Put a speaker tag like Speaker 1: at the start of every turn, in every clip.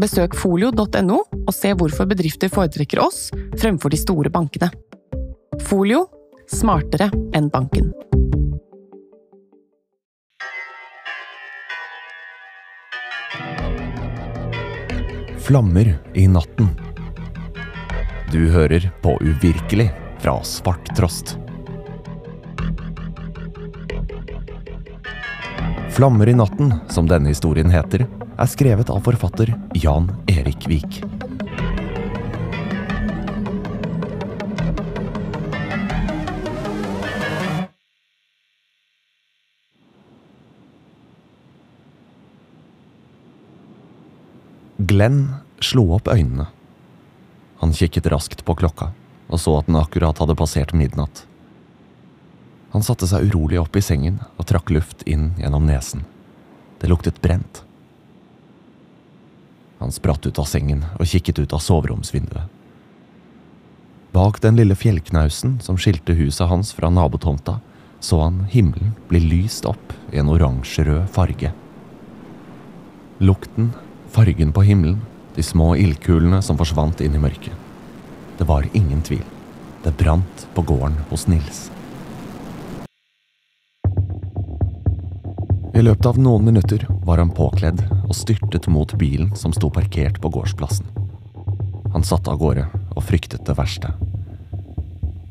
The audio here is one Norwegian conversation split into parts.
Speaker 1: Besøk folio.no og se hvorfor bedrifter foretrekker oss fremfor de store bankene. Folio smartere enn banken.
Speaker 2: Flammer i natten. Du hører på Uvirkelig fra Svart Trost. Flammer i natten, som denne historien heter, er skrevet av forfatter Jan Erik Vik. Glenn slo opp øynene. Han kikket raskt på klokka og så at den akkurat hadde passert midnatt. Han satte seg urolig opp i sengen og trakk luft inn gjennom nesen. Det luktet brent. Han spratt ut av sengen og kikket ut av soveromsvinduet. Bak den lille fjellknausen som skilte huset hans fra nabotomta, så han himmelen bli lyst opp i en oransjerød farge. Lukten, fargen på himmelen, de små ildkulene som forsvant inn i mørket. Det var ingen tvil. Det brant på gården hos Nils. I løpet av noen minutter var han påkledd og styrtet mot bilen som sto parkert på gårdsplassen. Han satte av gårde og fryktet det verste.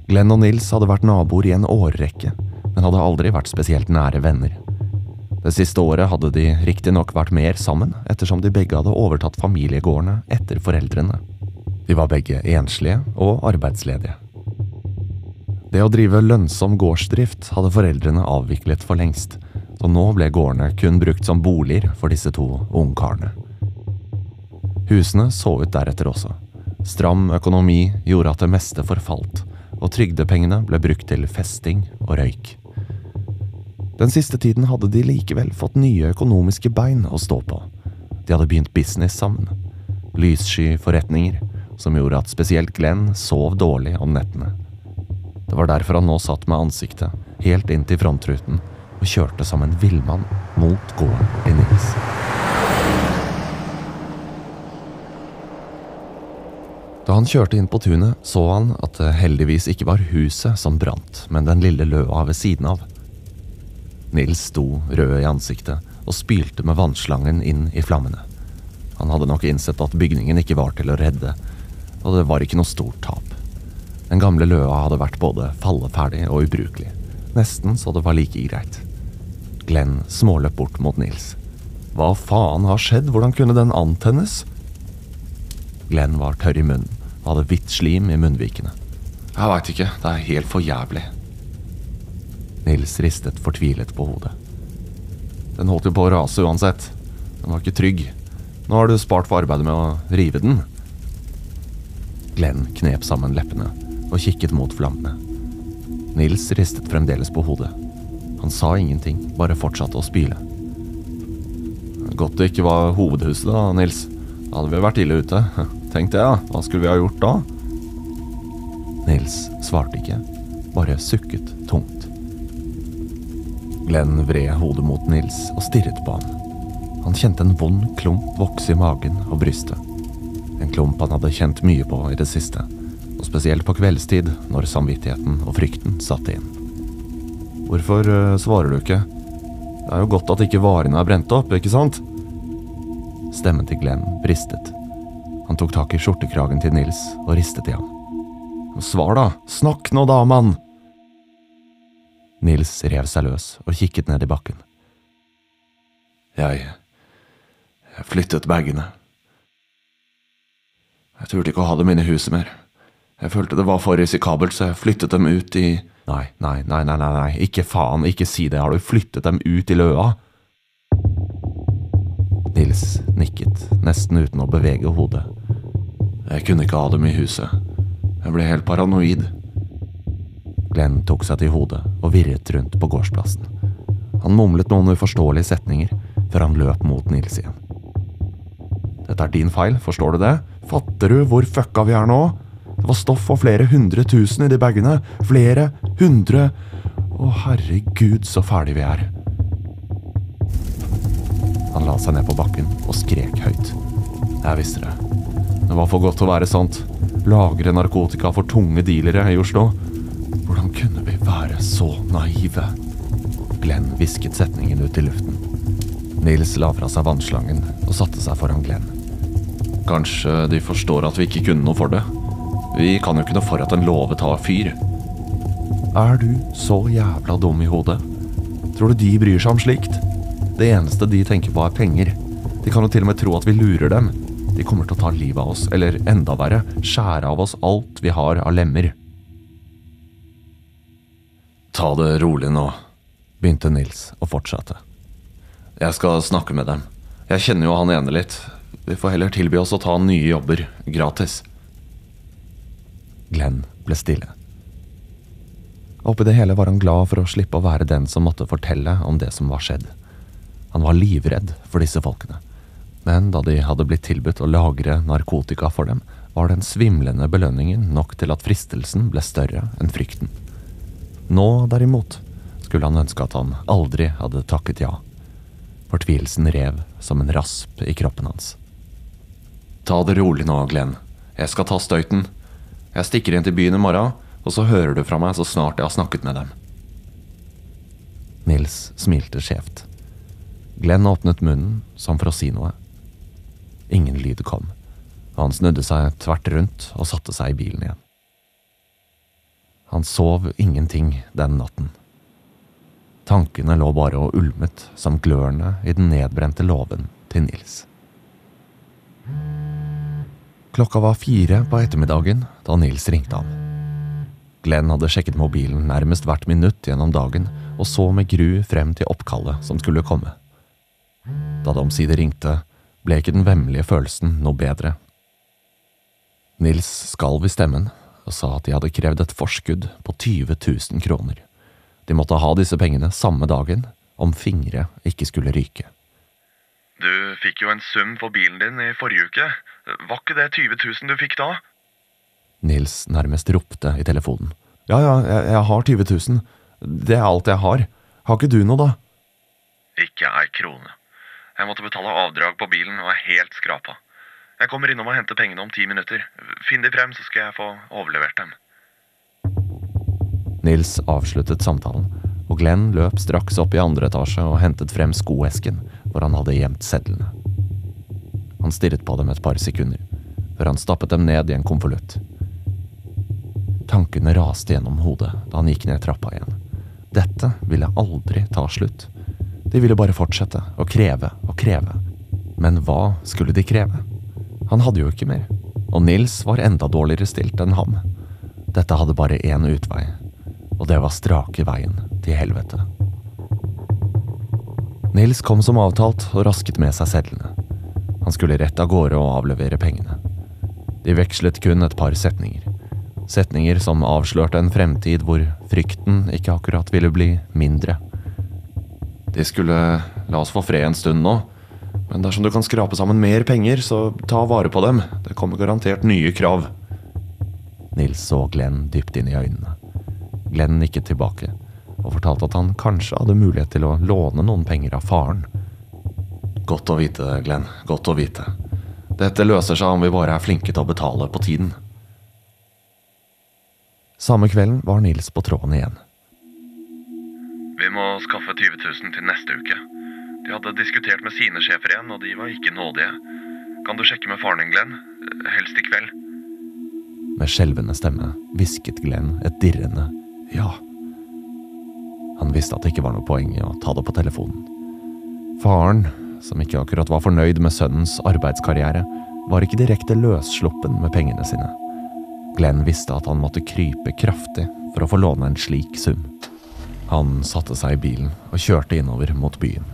Speaker 2: Glenn og Nils hadde vært naboer i en årrekke, men hadde aldri vært spesielt nære venner. Det siste året hadde de riktignok vært mer sammen, ettersom de begge hadde overtatt familiegårdene etter foreldrene. De var begge enslige og arbeidsledige. Det å drive lønnsom gårdsdrift hadde foreldrene avviklet for lengst, så nå ble gårdene kun brukt som boliger for disse to ungkarene. Husene så ut deretter også. Stram økonomi gjorde at det meste forfalt, og trygdepengene ble brukt til festing og røyk. Den siste tiden hadde de likevel fått nye økonomiske bein å stå på. De hadde begynt business sammen. Lyssky forretninger, som gjorde at spesielt Glenn sov dårlig om nettene. Det var derfor han nå satt med ansiktet helt inn til frontruten og kjørte som en villmann mot gården i Nils. Da han kjørte inn på tunet, så han at det heldigvis ikke var huset som brant, men den lille løa ved siden av. Nils sto rød i ansiktet og spylte med vannslangen inn i flammene. Han hadde nok innsett at bygningen ikke var til å redde, og det var ikke noe stort tap. Den gamle løa hadde vært både falleferdig og ubrukelig, nesten så det var like greit. Glenn småløp bort mot Nils. Hva faen har skjedd, hvordan kunne den antennes? Glenn var tørr i munnen og hadde hvitt slim i munnvikene. Jeg veit ikke, det er helt for jævlig. Nils ristet fortvilet på hodet. Den holdt jo på å rase uansett. Den var ikke trygg. Nå har du spart for arbeidet med å rive den. Glenn knep sammen leppene og kikket mot flammene. Nils ristet fremdeles på hodet. Han sa ingenting, bare fortsatte å spyle. Godt det ikke var hovedhuset, da, Nils. Da hadde vi vært ille ute. Tenk det, ja. Hva skulle vi ha gjort da? Nils svarte ikke, bare sukket tungt. Glenn vred hodet mot Nils og stirret på ham. Han kjente en vond klump vokse i magen og brystet. En klump han hadde kjent mye på i det siste, og spesielt på kveldstid, når samvittigheten og frykten satte inn. Hvorfor uh, svarer du ikke? Det er jo godt at ikke varene er brent opp, ikke sant? Stemmen til Glenn bristet. Han tok tak i skjortekragen til Nils og ristet i ham. Svar, da! Snakk nå, da, mann! Nils rev seg løs og kikket ned i bakken. Jeg… jeg flyttet bagene. Jeg turte ikke å ha dem inne i huset mer. Jeg følte det var for risikabelt, så jeg flyttet dem ut i Nei, nei, nei, nei, nei, ikke faen, ikke si det, har du flyttet dem ut i løa? Nils nikket, nesten uten å bevege hodet, Jeg kunne ikke ha dem i huset. Jeg ble helt paranoid. Glenn tok seg til hodet og virret rundt på gårdsplassen. Han mumlet noen uforståelige setninger før han løp mot Nils igjen. Dette er din feil, forstår du det? Fatter du hvor fucka vi er nå? Det var stoff for flere hundre tusen i de bagene. Flere hundre Å, herregud, så ferdig vi er. Han la seg ned på bakken og skrek høyt. Jeg visste det. Det var for godt til å være sant. Lagre narkotika for tunge dealere i Oslo. Hvordan kunne vi være så naive? Glenn hvisket setningen ut i luften. Nils la fra seg vannslangen og satte seg foran Glenn. Kanskje de forstår at vi ikke kunne noe for det? Vi kan jo ikke noe for at en låve tar fyr. Er du så jævla dum i hodet? Tror du de bryr seg om slikt? Det eneste de tenker på, er penger. De kan jo til og med tro at vi lurer dem. De kommer til å ta livet av oss, eller enda verre, skjære av oss alt vi har av lemmer. Ta det rolig nå, begynte Nils og fortsatte. Jeg skal snakke med dem. Jeg kjenner jo han ene litt. Vi får heller tilby oss å ta nye jobber, gratis. Glenn ble stille. Oppi det hele var han glad for å slippe å være den som måtte fortelle om det som var skjedd. Han var livredd for disse folkene, men da de hadde blitt tilbudt å lagre narkotika for dem, var den svimlende belønningen nok til at fristelsen ble større enn frykten. Nå, derimot, skulle han ønske at han aldri hadde takket ja. Fortvilelsen rev som en rasp i kroppen hans. Ta det rolig nå, Glenn. Jeg skal ta støyten. Jeg stikker inn til byen i morgen, og så hører du fra meg så snart jeg har snakket med dem. Nils smilte skjevt. Glenn åpnet munnen som for å si noe. Ingen lyd kom, og han snudde seg tvert rundt og satte seg i bilen igjen. Han sov ingenting den natten. Tankene lå bare og ulmet som glørne i den nedbrente låven til Nils. Klokka var fire på ettermiddagen da Nils ringte ham. Glenn hadde sjekket mobilen nærmest hvert minutt gjennom dagen og så med gru frem til oppkallet som skulle komme. Da det omsider ringte, ble ikke den vemmelige følelsen noe bedre. Nils skalv i stemmen og sa at de hadde krevd et forskudd på 20 000 kroner. De måtte ha disse pengene samme dagen om fingre ikke skulle ryke.
Speaker 3: Du fikk jo en sum for bilen din i forrige uke. Var ikke det 20 000 du fikk da?
Speaker 2: Nils nærmest ropte i telefonen. Ja, ja, jeg, jeg har 20 000. Det er alt jeg har. Har ikke du noe, da?
Speaker 3: Ikke ei krone. Jeg måtte betale avdrag på bilen og er helt skrapa. Jeg kommer innom og henter pengene om ti minutter. Finn de frem, så skal jeg få overlevert dem.
Speaker 2: Nils avsluttet samtalen, og Glenn løp straks opp i andre etasje og hentet frem skoesken hvor han hadde gjemt sedlene. Han stirret på dem et par sekunder, før han stappet dem ned i en konvolutt. Tankene raste gjennom hodet da han gikk ned trappa igjen. Dette ville aldri ta slutt. De ville bare fortsette, å kreve og kreve. Men hva skulle de kreve? Han hadde jo ikke mer, og Nils var enda dårligere stilt enn ham. Dette hadde bare én utvei, og det var strake veien til helvete. Nils kom som avtalt og rasket med seg sedlene. Han skulle rett av gårde og avlevere pengene. De vekslet kun et par setninger. Setninger som avslørte en fremtid hvor frykten ikke akkurat ville bli mindre. De skulle la oss få fred en stund nå, men dersom du kan skrape sammen mer penger, så ta vare på dem. Det kommer garantert nye krav. Nils så Glenn dypt inn i øynene. Glenn nikket tilbake og fortalte at han kanskje hadde mulighet til å låne noen penger av faren. Godt å vite, Glenn. Godt å vite. Dette løser seg om vi bare er flinke til å betale på tiden. Samme kvelden var Nils på tråden igjen.
Speaker 3: Vi må skaffe 20 000 til neste uke. De hadde diskutert med sine sjefer igjen, og de var ikke nådige. Kan du sjekke med faren din, Glenn? Helst i kveld.
Speaker 2: Med skjelvende stemme hvisket Glenn et dirrende ja. Visste at det ikke var noe poeng i å ta det på telefonen. Faren, som ikke akkurat var fornøyd med sønnens arbeidskarriere, var ikke direkte løssluppen med pengene sine. Glenn visste at han måtte krype kraftig for å få låne en slik sum. Han satte seg i bilen og kjørte innover mot byen.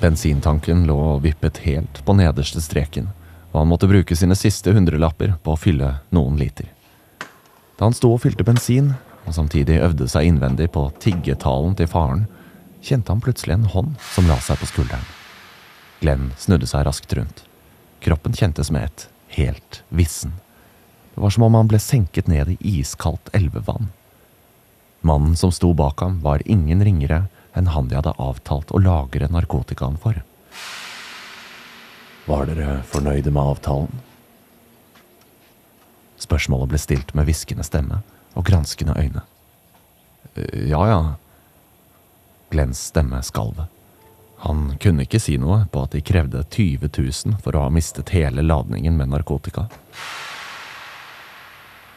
Speaker 2: Bensintanken lå og vippet helt på nederste streken, og han måtte bruke sine siste hundrelapper på å fylle noen liter. Da han sto og fylte bensin, og samtidig øvde seg innvendig på tiggetalen til faren, kjente han plutselig en hånd som la seg på skulderen. Glenn snudde seg raskt rundt. Kroppen kjentes med et helt vissen. Det var som om han ble senket ned i iskaldt elvevann. Mannen som sto bak ham, var ingen ringere enn han de hadde avtalt å lagre narkotikaen for. Var dere fornøyde med avtalen? Spørsmålet ble stilt med hviskende stemme og granskende øyne. «Eh, Ja, ja. Glenns stemme skalv. Han kunne ikke si noe på at de krevde 20 000 for å ha mistet hele ladningen med narkotika.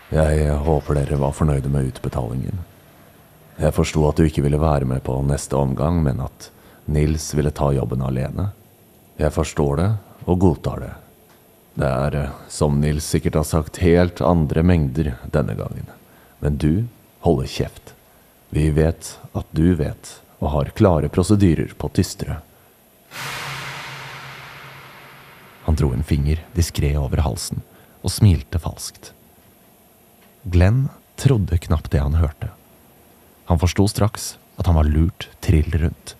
Speaker 2: Jeg håper dere var fornøyde med utbetalingen. Jeg forsto at du ikke ville være med på neste omgang, men at Nils ville ta jobben alene. Jeg forstår det og godtar det. Det er, eh, som Nils sikkert har sagt, helt andre mengder denne gangen. Men du holder kjeft. Vi vet at du vet, og har klare prosedyrer på tystere. Han dro en finger diskré over halsen og smilte falskt. Glenn trodde knapt det han hørte. Han forsto straks at han var lurt trill rundt.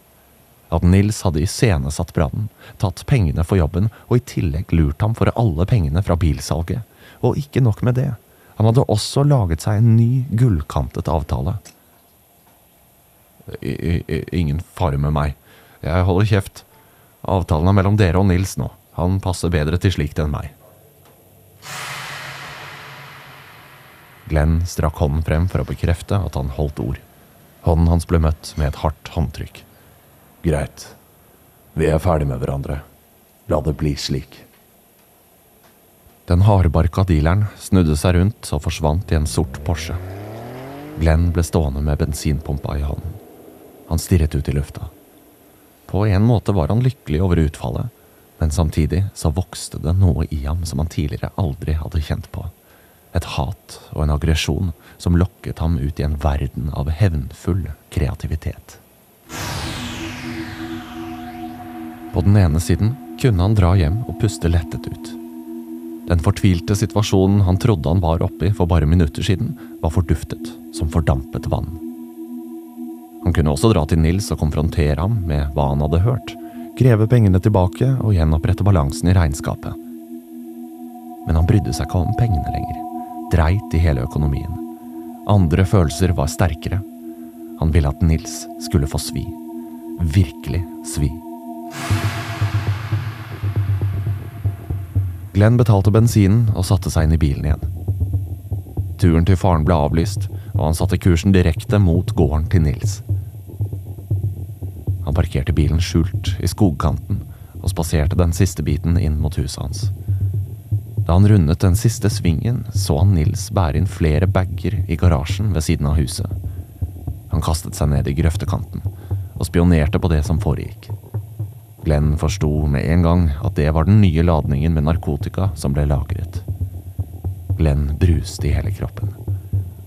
Speaker 2: At Nils hadde iscenesatt brannen, tatt pengene for jobben og i tillegg lurt ham for alle pengene fra bilsalget. Og ikke nok med det, han hadde også laget seg en ny gullkantet avtale. I, i, ingen fare med meg. Jeg holder kjeft. Avtalen er mellom dere og Nils nå. Han passer bedre til slikt enn meg. Glenn strakk hånden frem for å bekrefte at han holdt ord. Hånden hans ble møtt med et hardt håndtrykk. Greit. Vi er ferdig med hverandre. La det bli slik. Den hardbarka dealeren snudde seg rundt og forsvant i en sort Porsche. Glenn ble stående med bensinpumpa i hånden. Han stirret ut i lufta. På en måte var han lykkelig over utfallet, men samtidig så vokste det noe i ham som han tidligere aldri hadde kjent på. Et hat og en aggresjon som lokket ham ut i en verden av hevnfull kreativitet. På den ene siden kunne han dra hjem og puste lettet ut. Den fortvilte situasjonen han trodde han var oppi for bare minutter siden, var forduftet som fordampet vann. Han kunne også dra til Nils og konfrontere ham med hva han hadde hørt, kreve pengene tilbake og gjenopprette balansen i regnskapet. Men han brydde seg ikke om pengene lenger, dreit i hele økonomien. Andre følelser var sterkere. Han ville at Nils skulle få svi. Virkelig svi. Glenn betalte bensinen og satte seg inn i bilen igjen. Turen til faren ble avlyst, og han satte kursen direkte mot gården til Nils. Han parkerte bilen skjult i skogkanten og spaserte den siste biten inn mot huset hans. Da han rundet den siste svingen, så han Nils bære inn flere bager i garasjen ved siden av huset. Han kastet seg ned i grøftekanten og spionerte på det som foregikk. Glenn forsto med en gang at det var den nye ladningen med narkotika som ble lagret. Glenn bruste i hele kroppen.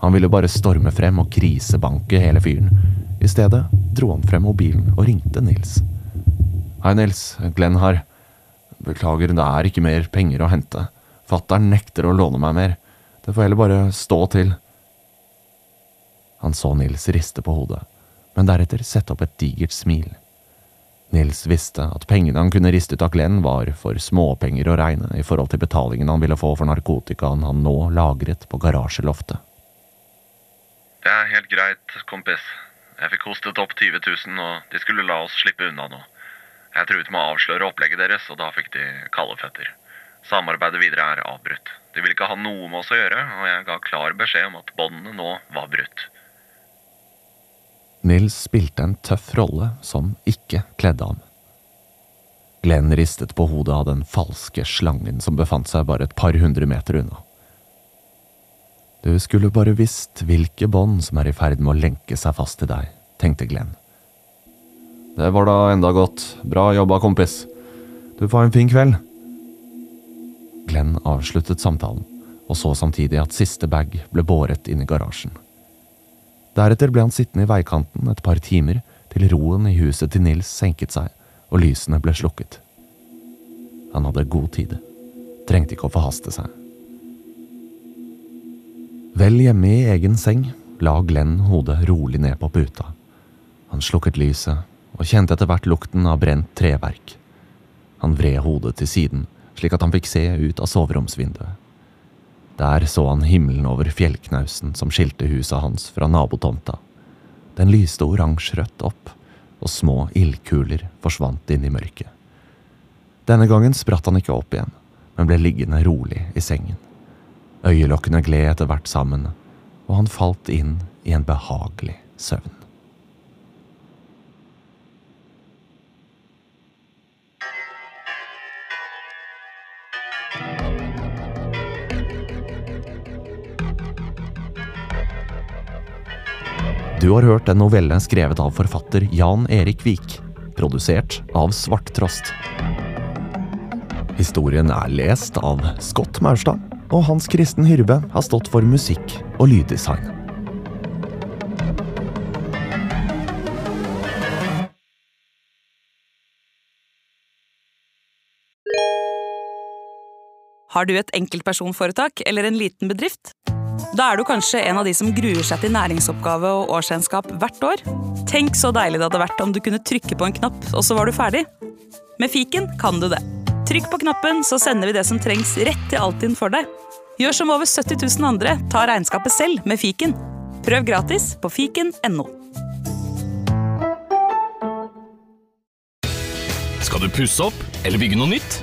Speaker 2: Han ville bare storme frem og krisebanke hele fyren. I stedet dro han frem mobilen og ringte Nils. Hei, Nils. Glenn her. Beklager, det er ikke mer penger å hente. Fattern nekter å låne meg mer. Det får heller bare stå til. Han så Nils riste på hodet, men deretter sette opp et digert smil. Nils visste at pengene han kunne riste ut av Glenn, var for småpenger å regne i forhold til betalingen han ville få for narkotikaen han nå lagret på garasjeloftet.
Speaker 3: Det er helt greit, kompis. Jeg fikk hostet opp 20 000, og de skulle la oss slippe unna nå. Jeg truet med å avsløre opplegget deres, og da fikk de kalde føtter. Samarbeidet videre er avbrutt. De ville ikke ha noe med oss å gjøre, og jeg ga klar beskjed om at båndene nå var brutt.
Speaker 2: Nils spilte en tøff rolle som ikke kledde ham. Glenn ristet på hodet av den falske slangen som befant seg bare et par hundre meter unna. Du skulle bare visst hvilke bånd som er i ferd med å lenke seg fast til deg, tenkte Glenn. Det var da enda godt. Bra jobba, kompis. Du får en fin kveld. Glenn avsluttet samtalen, og så samtidig at siste bag ble båret inn i garasjen. Deretter ble han sittende i veikanten et par timer til roen i huset til Nils senket seg og lysene ble slukket. Han hadde god tid. trengte ikke å forhaste seg. Vel hjemme i egen seng la Glenn hodet rolig ned på puta. Han slukket lyset og kjente etter hvert lukten av brent treverk. Han vred hodet til siden, slik at han fikk se ut av soveromsvinduet. Der så han himmelen over fjellknausen som skilte huset hans fra nabotomta. Den lyste oransjerødt opp, og små ildkuler forsvant inn i mørket. Denne gangen spratt han ikke opp igjen, men ble liggende rolig i sengen. Øyelokkene gled etter hvert sammen, og han falt inn i en behagelig søvn. Du har hørt en novelle skrevet av forfatter Jan Erik Vik, produsert av Svarttrost. Historien er lest av Scott Maurstad, og Hans Kristen Hyrve har stått for musikk og lyddesign.
Speaker 4: Har du et enkeltpersonforetak eller en liten bedrift? Da er du kanskje en av de som gruer seg til næringsoppgave og årsregnskap hvert år. Tenk så deilig det hadde vært om du kunne trykke på en knapp, og så var du ferdig. Med fiken kan du det. Trykk på knappen, så sender vi det som trengs rett til Altinn for deg. Gjør som over 70 000 andre, ta regnskapet selv med fiken. Prøv gratis på fiken.no.
Speaker 5: Skal du pusse opp eller bygge noe nytt?